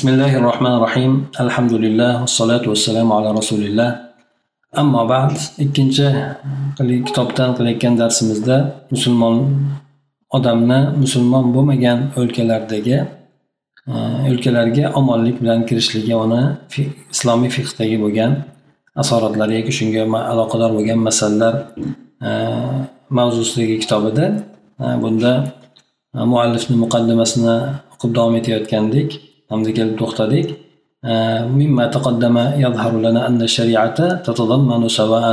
بسم الله الرحمن الرحيم الحمد لله والصلاة والسلام على رسول الله أما بعد ikkinchi kitobdan qilayotgan darsimizda musulmon odamni musulmon bo'lmagan o'lkalardagi o'lkalarga omonlik bilan kirishligi uni islomiy fiqdagi bo'lgan asoratlari yoki shunga aloqador bo'lgan masalalar mavzusidagi kitob edi bunda muallifni muqaddimasini o'qib davom etayotgandik hamda kelib to'xtadik مما تقدم يظهر لنا أن الشريعة تتضمن سواء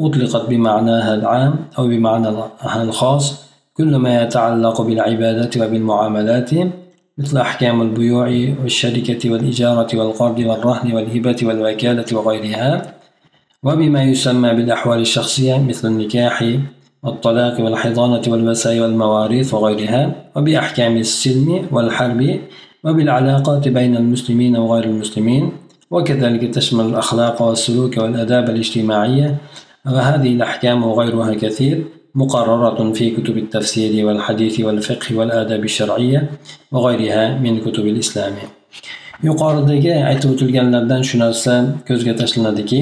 أطلقت بمعناها العام أو بمعناها الخاص كل ما يتعلق بالعبادات وبالمعاملات مثل أحكام البيوع والشركة والإجارة والقرض والرهن والهبة والوكالة وغيرها وبما يسمى بالأحوال الشخصية مثل النكاح والطلاق والحضانة والوسائل والمواريث وغيرها وبأحكام السلم والحرب وبالعلاقات بين المسلمين وغير المسلمين وكذلك تشمل الأخلاق والسلوك والآداب الاجتماعية. وهذه الأحكام وغيرها كثير مقررة في كتب التفسير والحديث والفقه والآداب الشرعية وغيرها من كتب الإسلام. yuqoridagi aytib o'tilganlardan shu narsa ko'zga tashlanadiki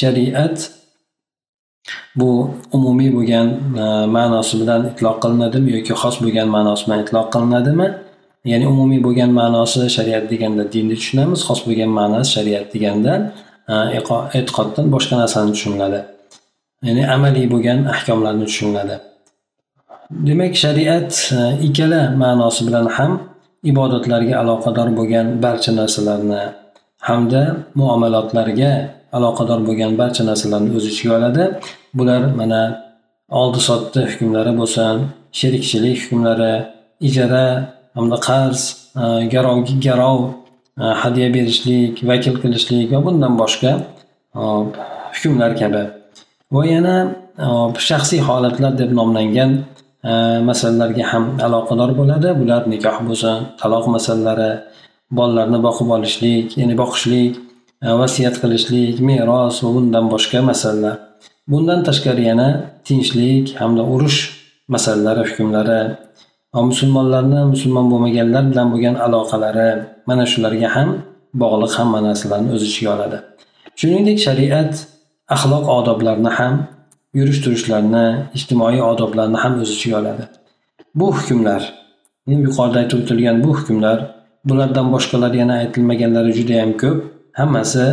shariat bu umumiy bo'lgan ma'nosi bilan itloq qilinadimi yoki xos bo'lgan ma'nosi bilan itloq qilinadimi ya'ni umumiy bo'lgan ma'nosi shariat deganda dinni tushunamiz xos bo'lgan ma'nosi shariat deganda e'tiqoddan boshqa narsani tushuniladi. Ya'ni amaliy bo'lgan ahkomlarni tushuniladi. Demak shariat ikkala ma'nosi bilan ham ibodatlarga aloqador bo'lgan barcha narsalarni hamda muomalotlarga aloqador bo'lgan barcha narsalarni o'z ichiga oladi. Bular mana oldi sotdi hukmlari bo'lsin sherikchilik hukmlari ijara hamda qarz garovga garov e, hadya berishlik vakil qilishlik va bundan boshqa e, hukmlar kabi. Va yana shaxsiy holatlar deb nomlangan masalalarga ham aloqador bo'ladi. Bular nikoh bo'lsin taloq masalalari bolalarni boqib olishlik ya'ni boqishlik vasiyat qilishlik meros va bundan boshqa masalalar. Bundan tashqari yana tinchlik hamda urush masalalari hukmlari musulmonlarni musulmon bo'lmaganlar bilan bo'lgan aloqalari mana shularga ham bog'liq hamma narsalarni o'z ichiga oladi. Shuningdek shariat axloq odoblarni ham yurish turishlarni ijtimoiy odoblarni ham o'z ichiga oladi. Bu hukmlar yuqorida aytib o'tilgan bu hukmlar bulardan boshqalar yana aytilmaganlari judayam ko'p. Hammasi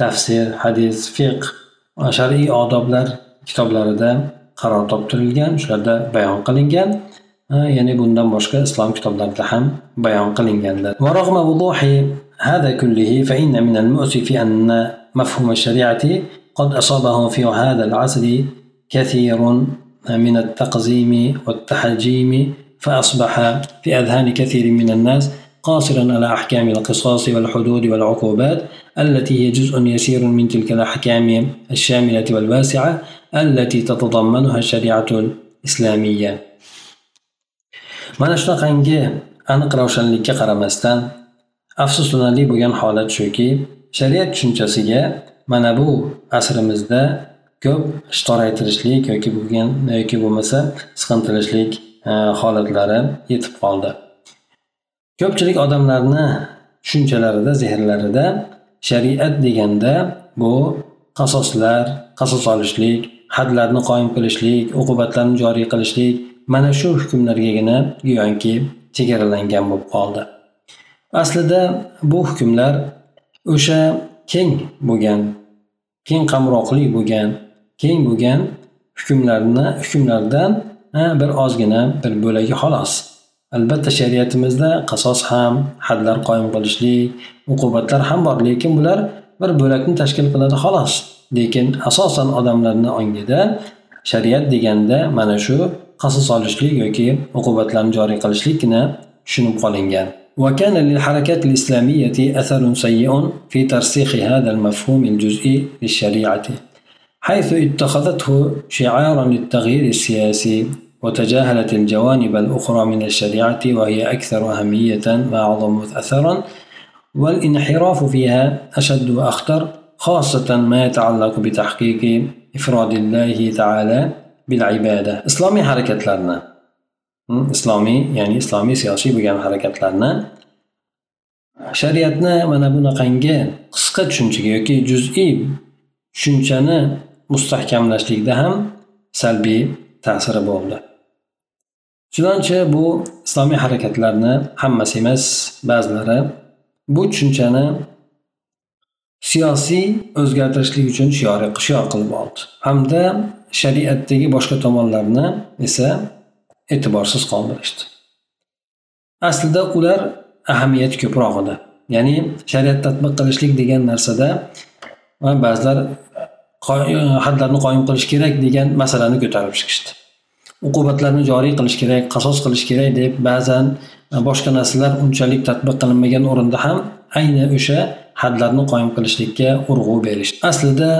tafsir hadis fiq shar'iy odoblar kitoblarida qaror toptirilgan shularda bayon qilingan. Ya'ni bundan boshqa islom kitoblarida ham bayon qilinganlar. ورغم وضوح هذا كله فإن من المؤسف أن مفهوم الشريعة قد أصابه في هذا العصر كثير من التقزيم والتحجيم فأصبح في أذهان كثير من الناس قاصرا على أحكام القصاص والحدود والعقوبات التي هي جزء يسير من تلك الأحكام الشاملة والواسعة التي تتضمنها الشريعة الإسلامية mana shunaqangi aniq ravshanlikka qaramasdan afsuslanarli bo'lgan holat shuki shariat tushunchasiga mana bu asrimizda ko'p ishtoraytirishlik yoki bo'lgan yoki bo'lmasa siqintirishlik e, holatlari yetib qoldi. Ko'pchilik odamlarni tushunchalarida zehrlarida shariat deganda bu qasoslar qasos olishlik hadlarni qoyim qilishlik uqubatlarni joriy qilishlik mana shu hukmlargagina go'yoki chegaralangan bo'lib qoldi. Aslida bu hukmlar o'sha keng bo'lgan keng qamroqli bo'lgan keng bo'lgan hukmlarni hukmlardan bir ozgina bir bo'lagi xolos. Albatta shariatimizda qasos ham hadlar qoyim qilishlik uqubatlar ham bor lekin bular bir bo'lakni tashkil qiladi xolos. Lekin asosan odamlarni ongida shariat deganda mana shu qasos olishlik yoki uqubatlarni joriy qilishlikgina tushunib qolingan. وكان للحركات الإسلامية أثر سيء في ترسيخ هذا المفهوم الجزئي للشريعة حيث اتخذته شعارا للتغيير السياسي وتجاهلت الجوانب الأخرى من الشريعة وهي أكثر أهمية وأعظم أثرا والانحراف فيها أشد وأخطر خاصة ما يتعلق بتحقيق إفراد الله تعالى bil ibada islomiy harakatlarni islomiy ya'ni islomiy siyosiy bo'lgan harakatlarni shariatni mana bunaqangi qisqa tushunchaga yoki juz'iy tushunchani mustahkamlashlikda ham salbiy ta'siri bo'ldi. Chunonchi bu islomiy harakatlarni hammasi emas ba'zilari bu tushunchani siyosiy o'zgartirishlik uchun shior qilib oldi. Hamda shariatdagi boshqa tomonlarni esa e'tiborsiz qoldirishdi. Aslida ular ahamiyati ko'proq edi. Ya'ni shariat tadbiq qilishlik degan narsada ba'zilar hadlarni qoyim qilish kerak degan masalani ko'tarib chiqishdi. Uqubatlarni joriy qilish kerak qasos qilish kerak deb ba'zan boshqa narsalar unchalik tadbiq qilinmagan o'rinda ham ayni o'sha hadlarni qoyim qilishlikka urg'u berishdi aslida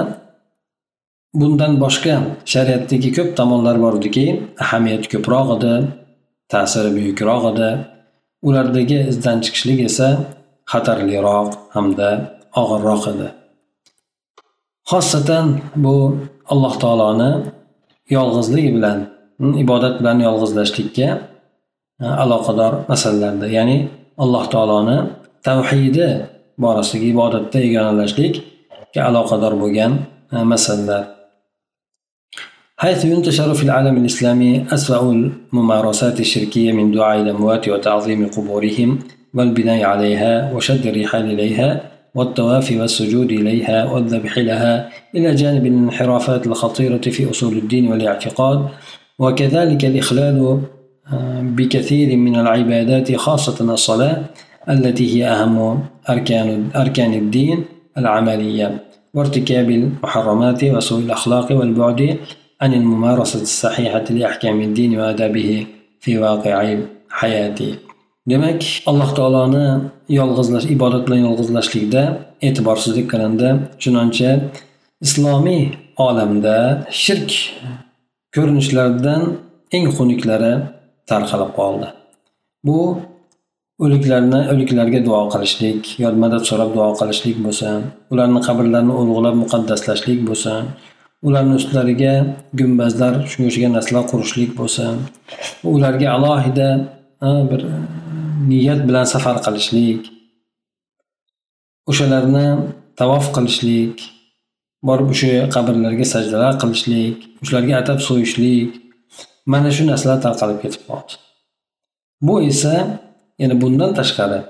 bundan boshqa shariatdagi ko'p tomonlar bor ediki ahamiyati ko'proq edi ta'siri buyukroq edi. Ulardagi izdan chiqishlik esa xatarliroq hamda og'irroq edi. Xosatan bu alloh taoloni yolg'izligi bilan ibodat bilan yolg'izlashlikka e, aloqador masalalarda ya'ni alloh taoloni tavhidi borasidagi ibodatda yagonalashlikka aloqador bo'lgan e, masalalar حيث ينتشر في العالم الإسلامي أسوأ الممارسات الشركية من دعاء الأموات وتعظيم قبورهم والبناء عليها وشد الرحال إليها والطواف والسجود إليها والذبح لها إلى جانب الانحرافات الخطيرة في أصول الدين والاعتقاد وكذلك الإخلال آه، بكثير من العبادات خاصة الصلاة التي هي أهم أركان أركان الدين العملية وارتكاب المحرمات وسوء الأخلاق والبعد عن الممارسة الصحيحة لأحكام الدين وآدابه في واقع حياته demak alloh taoloni yolg'izlash ibodat bilan yolg'izlashlikda e'tiborsizlik qilindi chunonchi islomiy olamda shirk ko'rinishlaridan eng xunuklari tarqalib qoldi bu o'liklarni o'liklarga duo qilishlik yod madad so'rab duo qilishlik bo'lsin ularni qabrlarini ulug'lab muqaddaslashlik bo'lsin ularni ustlariga gumbazlar shunga o'xshagan narsalar qurishlik bo'lsin ularga alohida bir e, niyat bilan safar qilishlik o'shalarni tavof qilishlik borib o'sha qabrlarga sajdalar qilishlik o'shalarga atab so'yishlik mana shu narsalar tarqalib ketib qoldi bu esa yana bundan tashqari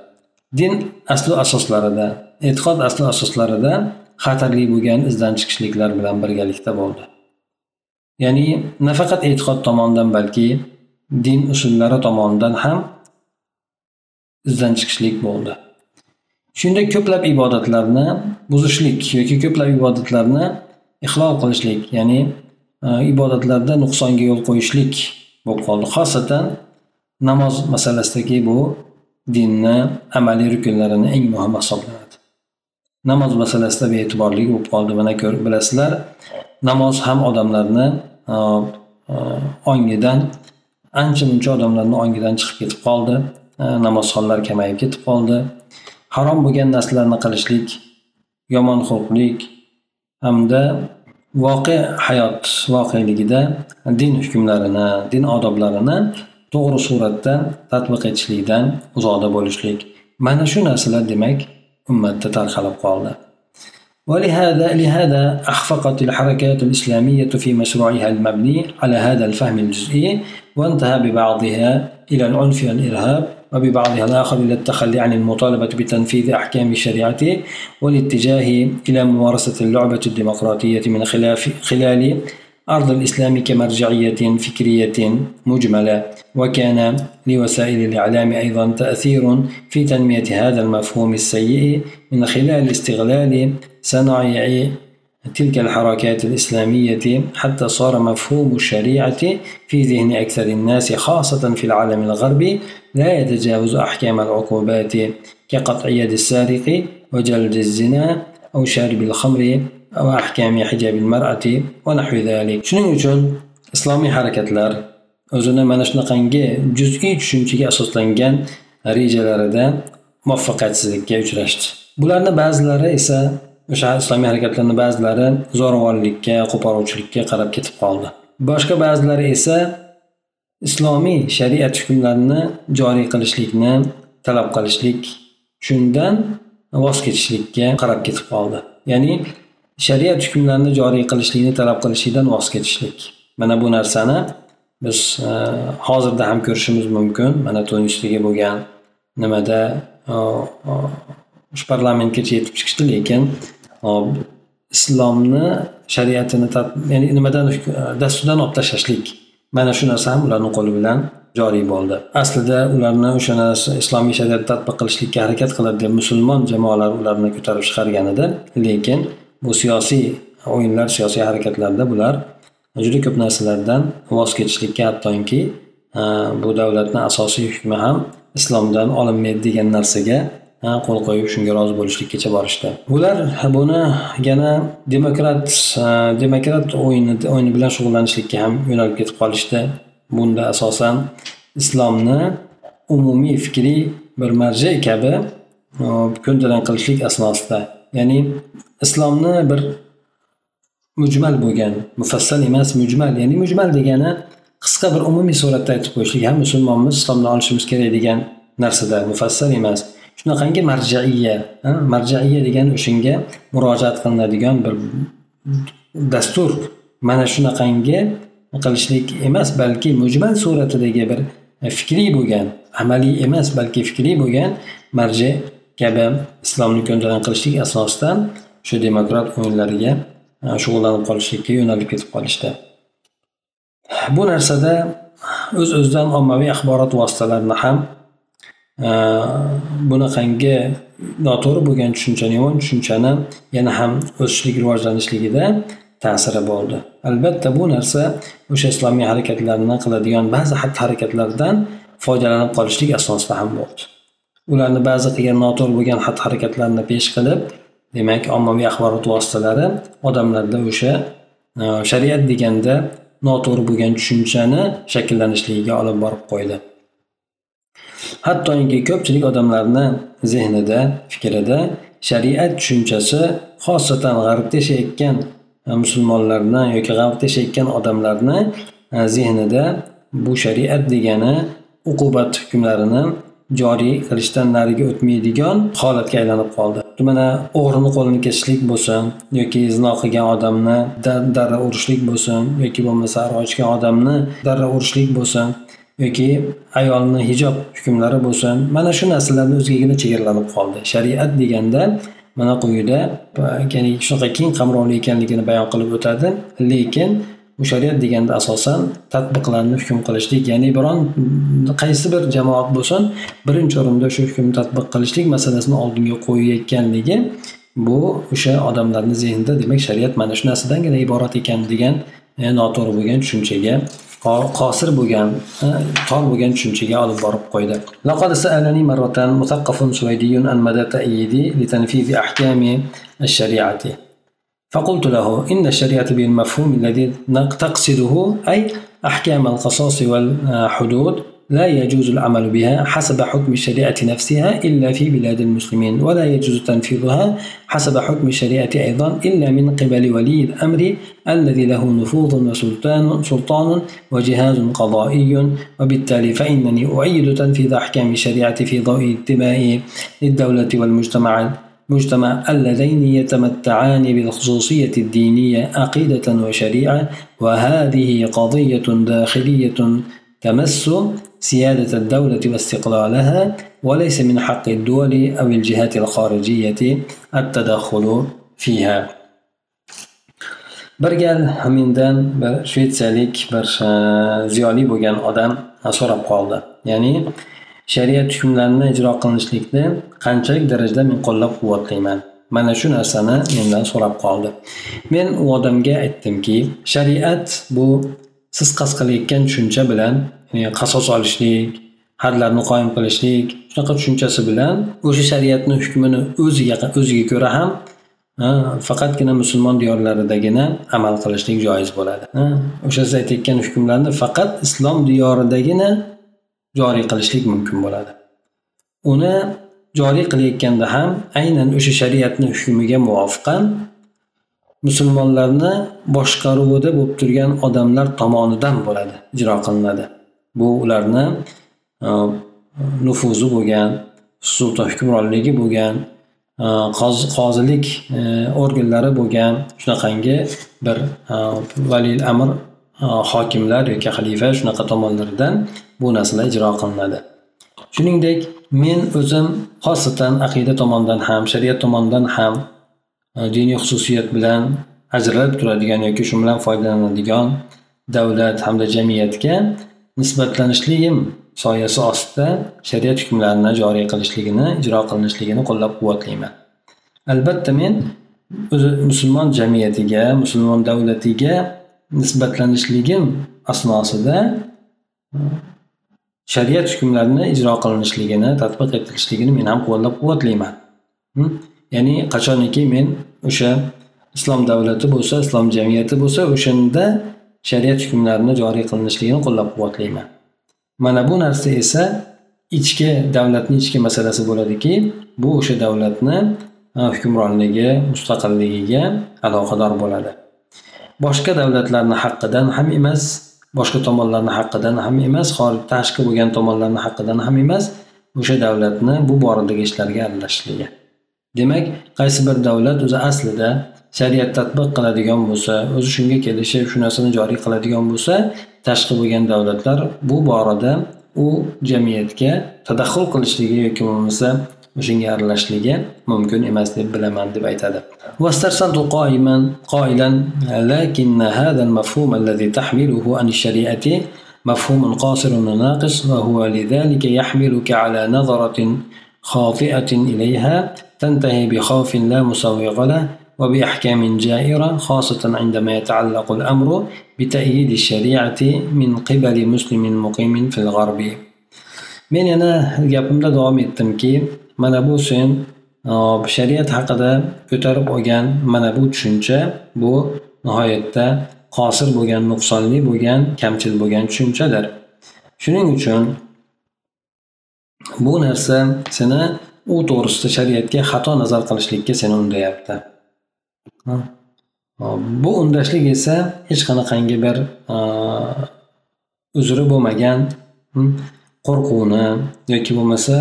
din asli asoslarida e'tiqod asli asoslarida xatarli bo'lgan izdan chiqishliklar bilan birgalikda bo'ldi. Ya'ni nafaqat e'tiqod tomonidan balki din usullari tomonidan ham izdan chiqishlik bo'ldi. Shunda ko'plab ibodatlarni buzishlik yoki ko'plab ibodatlarni ixlol qilishlik ya'ni e, ibodatlarda nuqsonga yo'l qo'yishlik bo'lib qoldi. Xosatan namoz masalasidagi bu dinni amaliy rukunlarini eng muhimi hisoblanadi. Namoz masalasida bee'tiborlik bo'lib qoldi. Mana ko'rib bilasizlar namoz ham odamlarni ongidan ancha muncha odamlarni ongidan chiqib ketib qoldi. Namozxonlar kamayib ketib qoldi. Harom bo'lgan narsalarni qilishlik yomon xulqlik hamda voqe hayot voqeligida din hukmlarini din odoblarini to'g'ri suratda tatbiq etishlikdan uzoqda bo'lishlik. Mana shu narsalar demak ummatda tarqalib qoldi ولهذا لهذا أخفقت الحركات الإسلامية في مشروعها المبني على هذا الفهم الجزئي وانتهى ببعضها إلى العنف والإرهاب وببعضها الآخر إلى التخلي عن المطالبة بتنفيذ أحكام الشريعة والاتجاه إلى ممارسة اللعبة الديمقراطية من خلال أرض الإسلام كمرجعية فكرية مجملة وكان لوسائل الإعلام أيضا تأثير في تنمية هذا المفهوم السيء من خلال استغلال صنائع تلك الحركات الإسلامية حتى صار مفهوم الشريعة في ذهن أكثر الناس خاصة في العالم الغربي لا يتجاوز أحكام العقوبات كقطع يد السارق وجلد الزنا أو شارب الخمر. أو أحكام حجاب المرأة ونحو ذلك shuning uchun islomiy harakatlar o'zini mana shunaqangi juz'iy tushunchaga asoslangan rejalarida muvaffaqiyatsizlikka uchrashdi bularni ba'zilari esa o'sha islomiy harakatlarni ba'zilari zo'ravonlikka qo'poruvchilikka qarab ketib qoldi boshqa ba'zilari esa islomiy shariat hukmlarini joriy qilishlikni talab qilishlik shundan voz kechishlikka qarab ketib qoldi ya'ni shariat hukmlarini joriy qilishlikni talab qilishlikdan voz kechishlik. Mana bu narsani biz e, hozirda ham ko'rishimiz mumkin. Mana tunishdagi bo'lgan nimada e, e, shu parlamentgacha yetib chiqishdi lekin e, islomni shariatini ya'ni nimadan dasturdan olib tashlashlik. Mana shu narsa ham ularni qo'li bilan joriy bo'ldi. Aslida ularni o'sha narsa islomiy shariatni tadbiq qilishlikka harakat qiladi deb musulmon jamoalar ularni ko'tarib chiqargan edi. Lekin bu siyosiy o'yinlar siyosiy harakatlarda bular juda ko'p narsalardan voz kechishlikka hattoki e, bu davlatni asosiy hukmi ham islomdan olinmaydi degan narsaga e, qo'l qo'yib shunga rozi bo'lishlikkacha borishdi. Bular buni yana demokrat e, demokrat o'yini o'yini bilan shug'ullanishlikka ham yo'nalib ketib qolishdi. Bunda asosan islomni umumiy fikriy bir marja kabi ko'ndalang qilishlik asnosida ya'ni islomni bir mujmal bo'lgan mufassal emas mujmal. Ya'ni mujmal degani qisqa bir umumiy suratda aytib qo'yishlik ham musulmonmiz islomni olishimiz kerak degan narsada mufassal emas. Shunaqangi marjaiya marjaiya degani o'shanga murojaat qilinadigan bir dastur. Mana shunaqangi qilishlik emas balki mujmal suratidagi bir fikriy bo'lgan amaliy emas balki fikriy bo'lgan marja kabi islomni ko'ndalang qilishlik asosidan shu demokrat o'yinlariga e, shug'ullanib qolishlikka yo'nalib ketib qolishdi. Bu narsada o'z öz o'zidan ommaviy axborot vositalarini ham e, bunaqangi noto'g'ri bo'lgan tushunchani yomon tushunchani yana ham o'sishlik rivojlanishligida ta'siri bo'ldi. Albatta bu narsa o'sha islomiy harakatlarni qiladigan ba'zi xatti harakatlardan foydalanib qolishlik asosida ham bo'ldi. Ularni ba'zi qilgan noto'g'ri bo'lgan xatti harakatlarni pesh qilib demak ommaviy axborot vositalari odamlarda o'sha e, shariat deganda noto'g'ri bo'lgan tushunchani shakllanishligiga olib borib qo'ydi. Hattoki ko'pchilik odamlarni zehnida fikrida shariat tushunchasi xosatan g'arbda yashayotgan e, musulmonlarni yoki g'arbda yashayotgan odamlarni e, zehnida bu shariat degani uqubat hukmlarini joriy qilishdan nariga o'tmaydigan holatga aylanib qoldi. Mana o'g'rini qo'lini kesishlik bo'lsin yoki zino qilgan odamni darra urishlik bo'lsin yoki bo'lmasa ochgan odamni darra urishlik bo'lsin yoki ayolni hijob hukmlari bo'lsin mana shu narsalarni o'zigagina chegaralanib qoldi. Shariat deganda mana quyida ya'ni shunaqa keng qamrovli ekanligini bayon qilib o'tadi. Lekin bu shariat deganda asosan tadbiqlarni hukm qilishlik ya'ni biron qaysi bir jamoat bo'lsin birinchi o'rinda shu hukmni tadbiq qilishlik masalasini oldinga qo'yayotganligi bu o'sha odamlarni zehnida demak shariat mana shu narsadangina iborat ekan degan e, noto'g'ri bo'lgan tushunchaga qosir bo'lgan e, tor bo'lgan tushunchaga olib borib qo'ydi لقد سألني مرة مثقف سويدي عن مدى تأييدي لتنفيذ أحكام الشريعة فقلت له إن الشريعة بالمفهوم الذي تقصده أي أحكام القصاص والحدود لا يجوز العمل بها حسب حكم الشريعة نفسها إلا في بلاد المسلمين ولا يجوز تنفيذها حسب حكم الشريعة أيضا إلا من قبل ولي الأمر الذي له نفوذ وسلطان سلطان وجهاز قضائي. وبالتالي فإنني أؤيد تنفيذ أحكام الشريعة في ضوء اتباع للدولة والمجتمع مجتمع اللذين يتمتعان بالخصوصية الدينية عقيدة وشريعة وهذه قضية داخلية تمس سيادة الدولة واستقلالها وليس من حق الدول أو الجهات الخارجية التدخل فيها. bir gal mendan bir shvetsiyalik bir ziyoli bo'lgan odam so'rab qoldi ya'ni shariat hukmlarini ijro qilinishlikni qanchalik darajada men qo'llab quvvatlayman? Mana shu narsani mendan so'rab qoldi. Men u odamga aytdimki shariat bu siz qasd qilayotgan tushuncha bilan qasos olishlik hadlarni qoyim qilishlik shunaqa tushunchasi bilan o'sha shariatni hukmini o'ziga o'ziga ko'ra ham faqatgina musulmon diyorlaridagina amal qilishlik joiz bo'ladi. O'sha siz aytayotgan hukmlarni faqat islom diyoridagina joriy qilishlik mumkin bo'ladi. Uni joriy qilayotganda ham aynan o'sha shariatni hukmiga muvofiqan musulmonlarni boshqaruvida bo'lib turgan odamlar tomonidan bo'ladi ijro qilinadi. Bu ularni e, nufuzi bo'lgan sulton hukmronligi bo'lgan e, qozilik e, organlari bo'lgan shunaqangi bir valil amr hokimlar yoki xalifa shunaqa tomonlardan bu narsalar ijro qilinadi. Shuningdek men o'zim xosatan aqida tomonidan ham shariat tomonidan ham e, diniy xususiyat bilan ajralib turadigan yoki shu bilan foydalanadigan davlat hamda jamiyatga nisbatlanishligim soyasi ostida shariat hukmlarini joriy qilishligini ijro qilinishligini qo'llab quvvatlayman albatta men o'zi musulmon jamiyatiga musulmon davlatiga nisbatlanishligim asnosida shariat hukmlarini ijro qilinishligini tatbiq etilishligini men ham qo'llab quvvatlayman hm? ya'ni qachoniki men o'sha islom davlati bo'lsa islom jamiyati bo'lsa o'shanda shariat hukmlarini joriy qilinishligini qo'llab quvvatlayman mana bu narsa esa ichki davlatni ichki masalasi bo'ladiki bu o'sha davlatni hukmronligi mustaqilligiga aloqador bo'ladi. Boshqa davlatlarni haqqidan ham emas boshqa tomonlarni haqqidan ham emas tashqi bo'lgan tomonlarni haqqidan ham emas o'sha davlatni bu boradagi ishlarga aralashishligi demak qaysi bir davlat o'zi aslida shariat tatbiq qiladigan bo'lsa o'zi shunga kelishib shu narsani joriy qiladigan bo'lsa tashqi bo'lgan davlatlar bu borada u jamiyatga tadaxxul qilishligi yoki bo'lmasa o'shanga aralashishligi mumkin emas deb bilaman deb aytadi. واسترسلت قائما قائلا لكن هذا المفهوم الذي تحمله عن الشريعة مفهوم قاصر وناقص وهو لذلك يحملك على نظرة خاطئة إليها تنتهي بخوف لا مسوغ له وبأحكام جائرة خاصة عندما يتعلق الأمر بتأييد الشريعة من قبل مسلم مقيم في الغرب men yana gapimda davom etdimki mana bu sen shariat haqida ko'tarib olgan mana bu tushuncha bu nihoyatda qosir bo'lgan nuqsonli bo'lgan kamchil bo'lgan tushunchadir. Shuning uchun bu narsa seni u to'g'risida shariatga xato nazar qilishlikka seni undayapti. Bu undashlik esa hech qanaqangi bir uzri bo'lmagan hm, qo'rquvni yoki bo'lmasa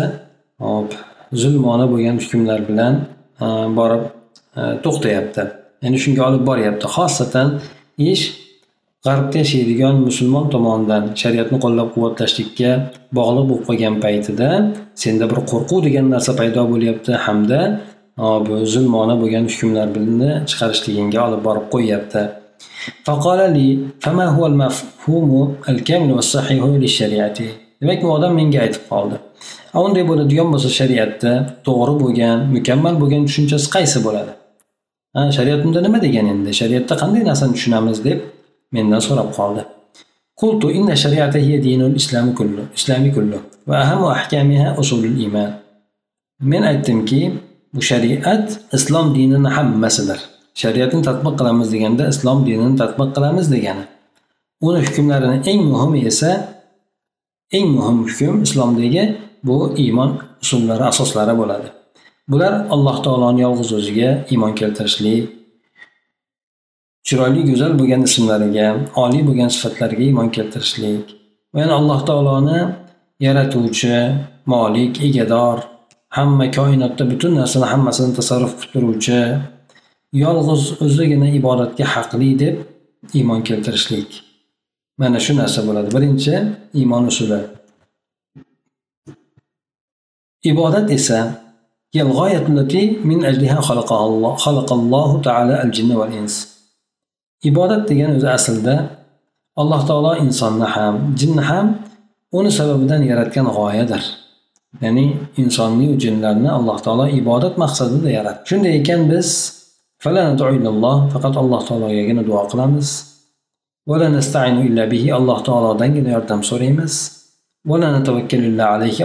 zulmona bo'lgan hukmlar bilan e, borib e, to'xtayapti. Ya'ni shunga olib boryapti. Xosatan ish g'arbda yashaydigan musulmon tomonidan shariatni qo'llab quvvatlashlikka bog'liq bo'lib qolgan paytida senda bir qo'rquv degan narsa paydo bo'lyapti hamda e, bu zulmona bo'lgan hukmlar bilan chiqarishligingga olib borib qo'yyapti. demak bu odam menga aytib qoldi unday bo'ladigan bo'lsa shariatda to'g'ri bo'lgan mukammal bo'lgan tushunchasi qaysi bo'ladi ha shariat unda nima degan endi shariatda qanday narsani tushunamiz deb mendan so'rab qoldi قلت إن الشريعة هي دين الإسلام كله إسلام كله وأهم أحكامها أصول الإيمان men aytdimki bu shariat islom dinini hammasidir shariatni tadbiq qilamiz deganda islom dinini tadbiq qilamiz degani uni hukmlarini eng muhimi esa eng muhim hukm islomdagi bu iymon usullari asoslari bo'ladi. Bular alloh taoloni yolg'iz o'ziga iymon keltirishlik chiroyli go'zal bo'lgan ismlariga oliy bo'lgan sifatlariga iymon keltirishlik va yana alloh taoloni yaratuvchi molik egador hamma koinotda butun narsani hammasini tasarruf qilib turuvchi yolg'iz o'zigina ibodatga haqli deb iymon keltirishlik. Mana shu narsa bo'ladi. Birinchi iymon usuli. Ibodat esa ibodat degan o'zi aslida alloh taolo insonni ham jinni ham uni sababidan yaratgan g'oyadir. Ya'ni insonniyu jinlarni alloh taolo ibodat maqsadida yaratdi. Shunday ekan biz faqat alloh taologagina duo qilamiz. Alloh taolodangina yordam so'raymiz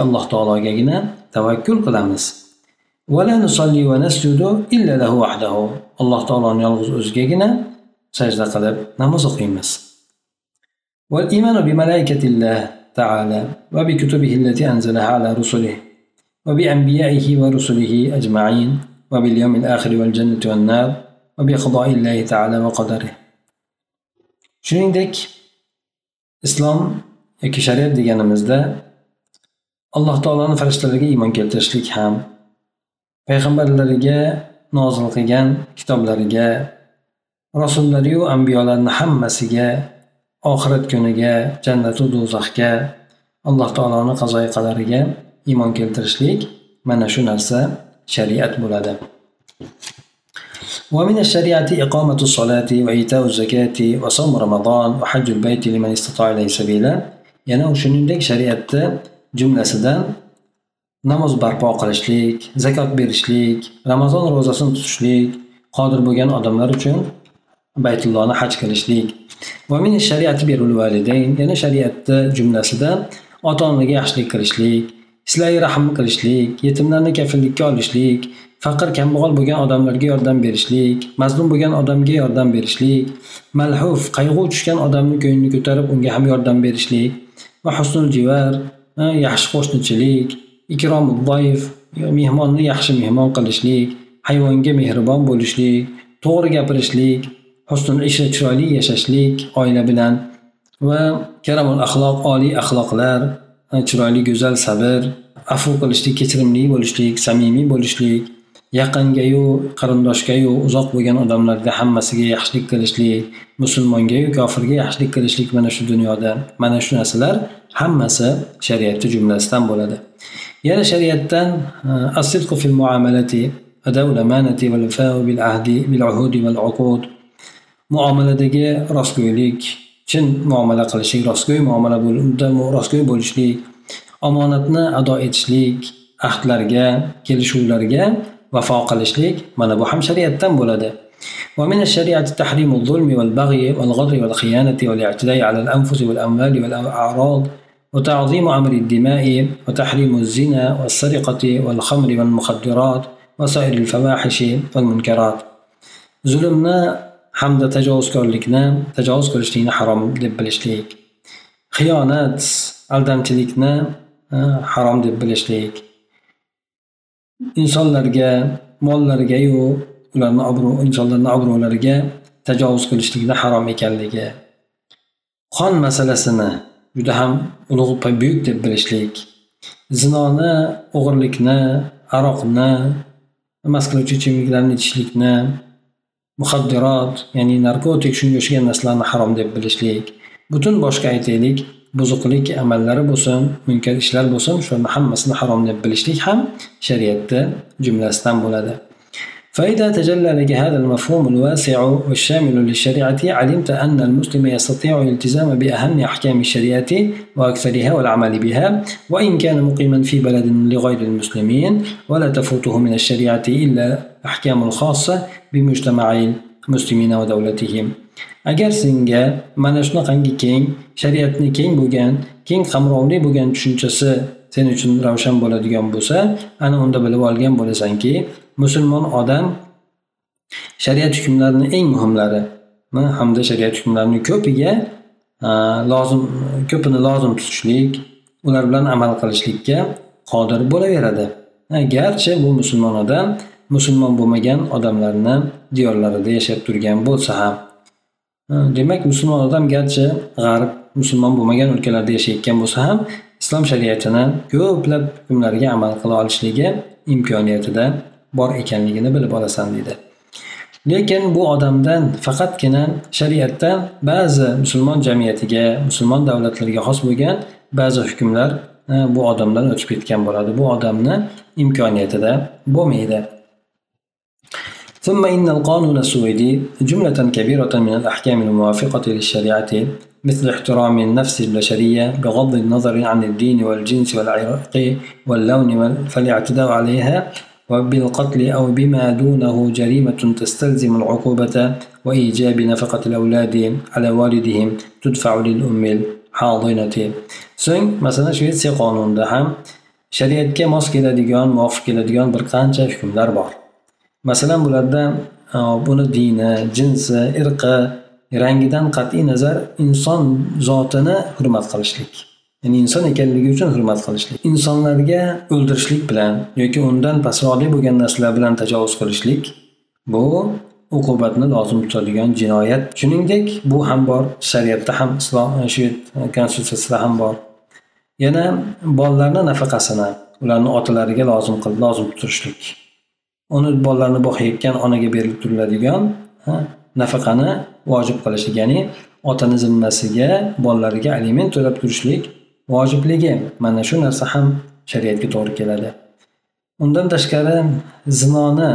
alloh taologagina tavakkul qilamiz alloh taoloni yolg'iz o'zigagina sajda qilib namoz o'qiymiz والإيمان بملائكة الله تعالى وبكتبه التي أنزلها على رسله وبأنبيائه ورسله أجمعين وباليوم الآخر والجنة والنار وبقضاء الله تعالى وقدره. Shuningdek islom yoki shariat deganimizda alloh taoloni farishtalariga iymon keltirishlik ham payg'ambarlariga nozil qilgan kitoblariga rasullariyu ambiyolarni hammasiga oxirat kuniga jannatu do'zaxga alloh taoloni qazoyi qadariga iymon keltirishlik mana shu narsa shariat bo'ladi. ومن الشريعة إقامة الصلاة وإيتاء الزكاة وصوم رمضان وحج البيت لمن استطاع إليه سبيلا yana shuningdek shariatda jumlasidan namoz barpo qilishlik zakot berishlik ramazon ro'zasini tutishlik qodir bo'lgan odamlar uchun baytullohni haj qilishlik yana shariatda jumlasidan ota onaga yaxshilik qilishlik silai rahm qilishlik yetimlarni kafillikka olishlik faqir kambag'al bo'lgan odamlarga yordam berishlik mazlum bo'lgan odamga yordam berishlik malhuf qayg'u tushgan odamni ko'nglini ko'tarib unga ham yordam berishlik va husnul jivar yaxshi qo'shnichilik ikromi doif mehmonni yaxshi mehmon qilishlik hayvonga mehribon bo'lishlik to'g'ri gapirishlik husnul ishra chiroyli yashashlik oila bilan va karamul axloq oliy axloqlar chiroyli go'zal sabr afu qilishlik kechirimli bo'lishlik samimiy bo'lishlik. yaqingayu qarindoshgayu uzoq bo'lgan odamlarga hammasiga yaxshilik qilishlik musulmongayu kofirga yaxshilik qilishlik mana shu dunyoda mana shu narsalar hammasi shariatni jumlasidan bo'ladi yana shariatdan e, asidqu fil muamalati amanati val bil ahdi bil uhudi al-uqud. muomaladagi rostgo'ylik chin muomala qilishlik rostgo'y muomala rostgo'y bo'lishlik omonatni ado etishlik ahdlarga kelishuvlarga vafo qilishlik mana bu ham shariatdan bo'ladi ومن الشريعة تحريم الظلم والبغي والغدر والخيانة والاعتداء على الأنفس والأموال والأعراض وتعظيم أمر الدماء وتحريم الزنا والسرقة والخمر والمخدرات وسائر الفواحش والمنكرات. zulmni hamda tajovuzkorlikni tajovuz qilishlikni harom deb bilishlik xiyonat aldamchilikni harom deb bilishlik insonlarga mollarigayu ularni obro' insonlarni obro'lariga tajovuz qilishlikni harom ekanligi. Qon masalasini juda ham ulug' buyuk deb bilishlik zinoni o'g'irlikni aroqni mast qiluvchi ichimliklarni ichishlikni muxaddirot ya'ni narkotik shunga o'xshagan narsalarni harom deb bilishlik. Butun boshqa aytaylik buzuqlik amallari bo'lsin munkar ishlar bo'lsin shularni hammasini harom deb bilishlik ham shariatda jumlasidan bo'ladi فإذا تجلى لك هذا المفهوم الواسع والشامل للشريعة علمت أن المسلم يستطيع الالتزام بأهم أحكام الشريعة وأكثرها والعمل بها وإن كان مقيما في بلد لغير المسلمين ولا تفوته من الشريعة إلا أحكام الخاصة بمجتمع المسلمين ودولتهم. Agar senga mana shunaqangi keng shariatni keng bo'lgan keng qamrovli bo'lgan tushunchasi sen uchun ravshan bo'ladigan bo'lsa ana unda bilib olgan bo'lasanki musulmon odam shariat hukmlarini eng muhimlari hamda shariat hukmlarini ko'piga lozim ko'pini lozim tutishlik ular bilan amal qilishlikka qodir bo'laveradi. Garchi bu musulmon odam musulmon bo'lmagan odamlarni diyorlarida yashab turgan bo'lsa ham demak musulmon odam garchi g'arb musulmon bo'lmagan o'lkalarda yashayotgan bo'lsa ham islom shariatini ko'plab hukmlariga amal qila olishligi imkoniyatida bor ekanligini bilib olasan deydi. Lekin bu odamdan faqatgina shariatdan ba'zi musulmon jamiyatiga musulmon davlatlarga xos bo'lgan ba'zi hukmlar bu odamdan o'tib ketgan bo'ladi. Bu odamni imkoniyatida bo'lmaydi. ثم إن القانون السويدي جملة كبيرة من الأحكام الموافقة للشريعة مثل احترام النفس البشرية بغض النظر عن الدين والجنس والعرق واللون فالاعتداء عليها وبالقتل أو بما دونه جريمة تستلزم العقوبة وإيجاب نفقة الأولاد على والدهم تدفع للأم الحاضنة. So'ng masalan shvetsiya qonunida ham shariatga mos keladigan muvofiq keladigan bir qancha hukmlar masalan bularda buni dini jinsi irqi rangidan qat'iy nazar inson zotini hurmat qilishlik. Ya'ni inson ekanligi uchun hurmat qilishlik. Insonlarga o'ldirishlik bilan yoki undan pastroqli bo'lgan narsalar bilan tajovuz qilishlik bu uqubatni lozim tutadigan jinoyat. Shuningdek bu ham bor. Shariatda ham islom e, shved e, konstitutsiyasida ham bor. Yana bolalarni nafaqasini ularni otalariga lozim qil lozim turishlik uni bolalarni boqayotgan onaga berilib turiladigan nafaqani vojib qilishlik ya'ni otani zimmasiga bolalariga aliment to'lab turishlik vojibligi. Mana shu narsa ham shariatga to'g'ri keladi. Undan tashqari zinoni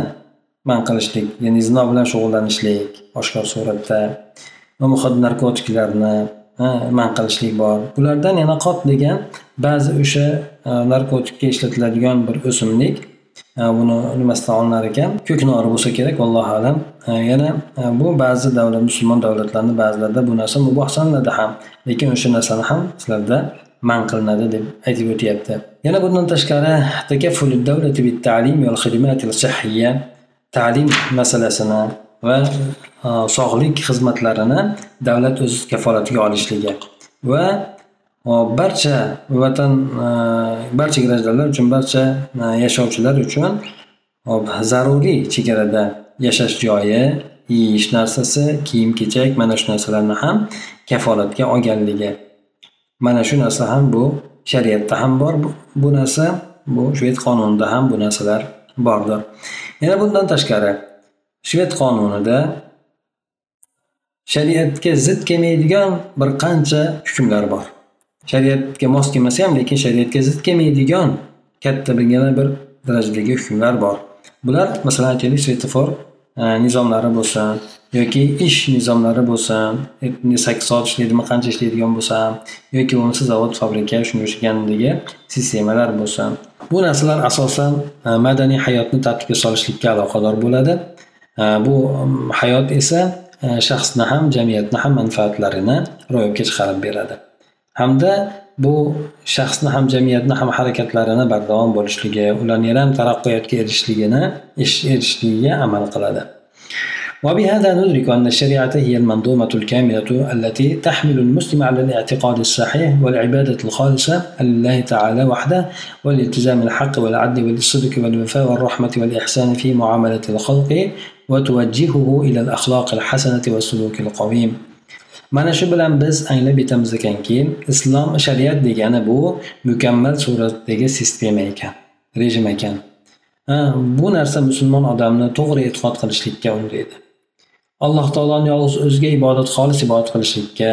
man qilishlik ya'ni zino bilan shug'ullanishlik oshkor suratda va narkotiklarni man qilishlik bor. Bulardan yana qot degan ba'zi o'sha e, narkotikka ishlatiladigan bir o'simlik buni nimasidan olinar ekan. Ko'knori bo'lsa kerak allohu alam. Yana bu ba'zi davlat musulmon davlatlarni ba'zilarida bu narsa muboh sanaladi ham. Lekin o'sha narsani ham sizlarda man qilinadi deb aytib o'tyapti. Yana bundan tashqari ta'lim masalasini va sog'lik xizmatlarini davlat o'z kafolatiga olishligi va barcha vatan e, barcha grajdanlar uchun barcha e, yashovchilar uchun zaruriy chegarada yashash joyi yeyish narsasi kiyim kechak mana shu narsalarni ham kafolatga olganligi. Mana shu narsa ham bu shariatda ham bor bu narsa bu shved qonunida ham bu narsalar bordir. Yana bundan tashqari shved qonunida shariatga zid kelmaydigan bir qancha hukmlar bor. Shariatga mos kelmasa ham lekin shariatga zid kelmaydigan katta bir yana bir darajadagi hukmlar bor. Bular masalan aytaylik svetofor e, nizomlari bo'lsin yoki ish nizomlari bo'lsin e, sakkiz soat ishlaydimi qancha ishlaydigan bo'lsa yoki bo'lmasa zavod fabrika shunga o'xshagandagi sistemalar bo'lsin. Bu narsalar asosan e, madaniy hayotni tartibga solishlikka aloqador bo'ladi. Bu hayot esa shaxsni ham jamiyatni ham manfaatlarini ro'yobga chiqarib beradi. Hamda bu shaxsni ham jamiyatni ham harakatlarini bardavom bo'lishligi ularni ham taraqqiyotga erishishligini erishishligiga amal qiladi. وبهذا ندرك أن الشريعة هي المنظومة الكاملة التي تحمل المسلم على الاعتقاد الصحيح والعبادة الخالصة لله تعالى وحده والالتزام الحق والعدل والصدق والوفاء والرحمة والإحسان في معاملة الخلق وتوجهه إلى الأخلاق الحسنة والسلوك القويم mana shu bilan biz anglab yetamiz ekanki islom shariat degani bu mukammal suratdagi sistema ekan rejim ekan. Ha, bu narsa musulmon odamni to'g'ri e'tiqod qilishlikka undaydi. Alloh taoloni yolg'iz o'ziga ibodat xolis ibodat qilishlikka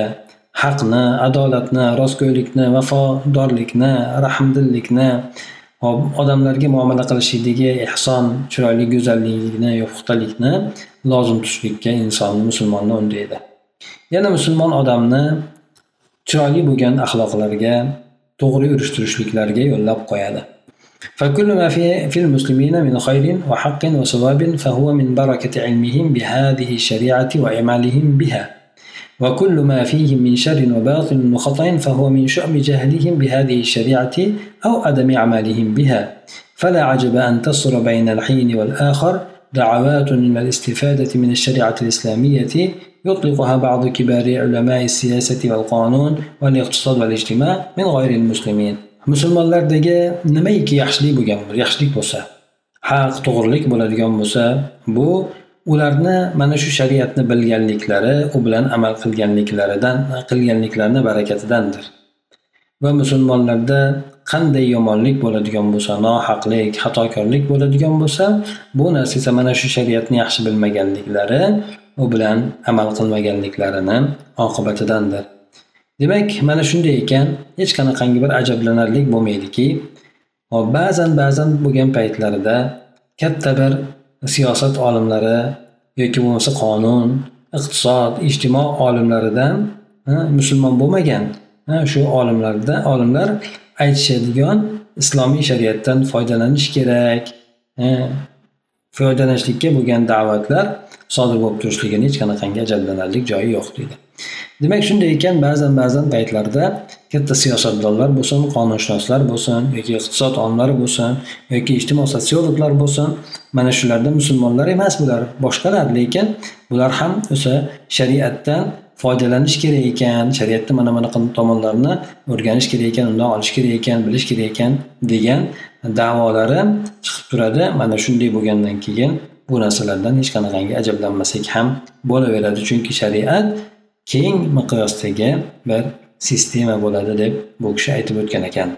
haqni adolatni rostgo'ylikni vafodorlikni rahmdillikni odamlarga muomala qilishlikdagi ehson chiroyli go'zallikni puxtalikni lozim tutishlikka insonni musulmonni undaydi. Yana musulmon odamni chiroyli bo'lgan axloqlarga to'g'ri yurish turishliklarga yo'llab qo'yadi. فكل ما في في المسلمين من خير وحق وصواب فهو من بركة علمهم بهذه الشريعة وإعمالهم بها وكل ما فيهم من شر وباطل وخطأ فهو من شؤم جهلهم بهذه الشريعة أو عدم أعمالهم بها فلا عجب أن تصر بين الحين والآخر دعوات إلى الاستفادة من الشريعة الإسلامية يطلقها بعض كبار علماء السياسة والقانون والاقتصاد والاجتماع من غير المسلمين musulmonlardagi nimaiki yaxshilik bo'lgan yaxshilik bo'lsa haq to'g'rilik bo'ladigan bo'lsa bu ularni mana shu shariatni bilganliklari u bilan amal qilganliklaridan qilganliklarini barakatidandir va musulmonlarda qanday yomonlik bo'ladigan bo'lsa nohaqlik xatokorlik bo'ladigan bo'lsa bu narsa esa mana shu shariatni yaxshi bilmaganliklari u bilan amal qilmaganliklarini oqibatidandir. Demak mana shunday ekan hech qanaqangi bir ajablanarlik bo'lmaydiki ba'zan ba'zan bo'lgan paytlarida katta bir siyosat olimlari yoki bo'lmasa qonun iqtisod ijtimo olimlaridan musulmon bo'lmagan shu olimlarda olimlar aytishadigan islomiy shariatdan foydalanish kerak foydalanishlikka bo'lgan da'vatlar sodir bo'lib turishligini hech qanaqangi ajablanarlik joyi yo'q deydi. Demak shunday ekan ba'zan ba'zan paytlarda katta siyosatdonlar bo'lsin qonunshunoslar bo'lsin yoki iqtisod olimlari bo'lsin yoki ijtimoiy sotsiologlar bo'lsin mana shularda musulmonlar emas bular boshqalar lekin bular ham o'sha shariatdan foydalanish kerak ekan shariatni mana bunaqa tomonlarini o'rganish kerak ekan undan olish kerak ekan bilish kerak ekan degan da'volari chiqib turadi mana shunday bo'lgandan keyin bu narsalardan hech qanaqangi ajablanmasak ham bo'laveradi chunki shariat keng miqyosdagi bir sistema bo'ladi deb bu kishi aytib o'tgan ekan.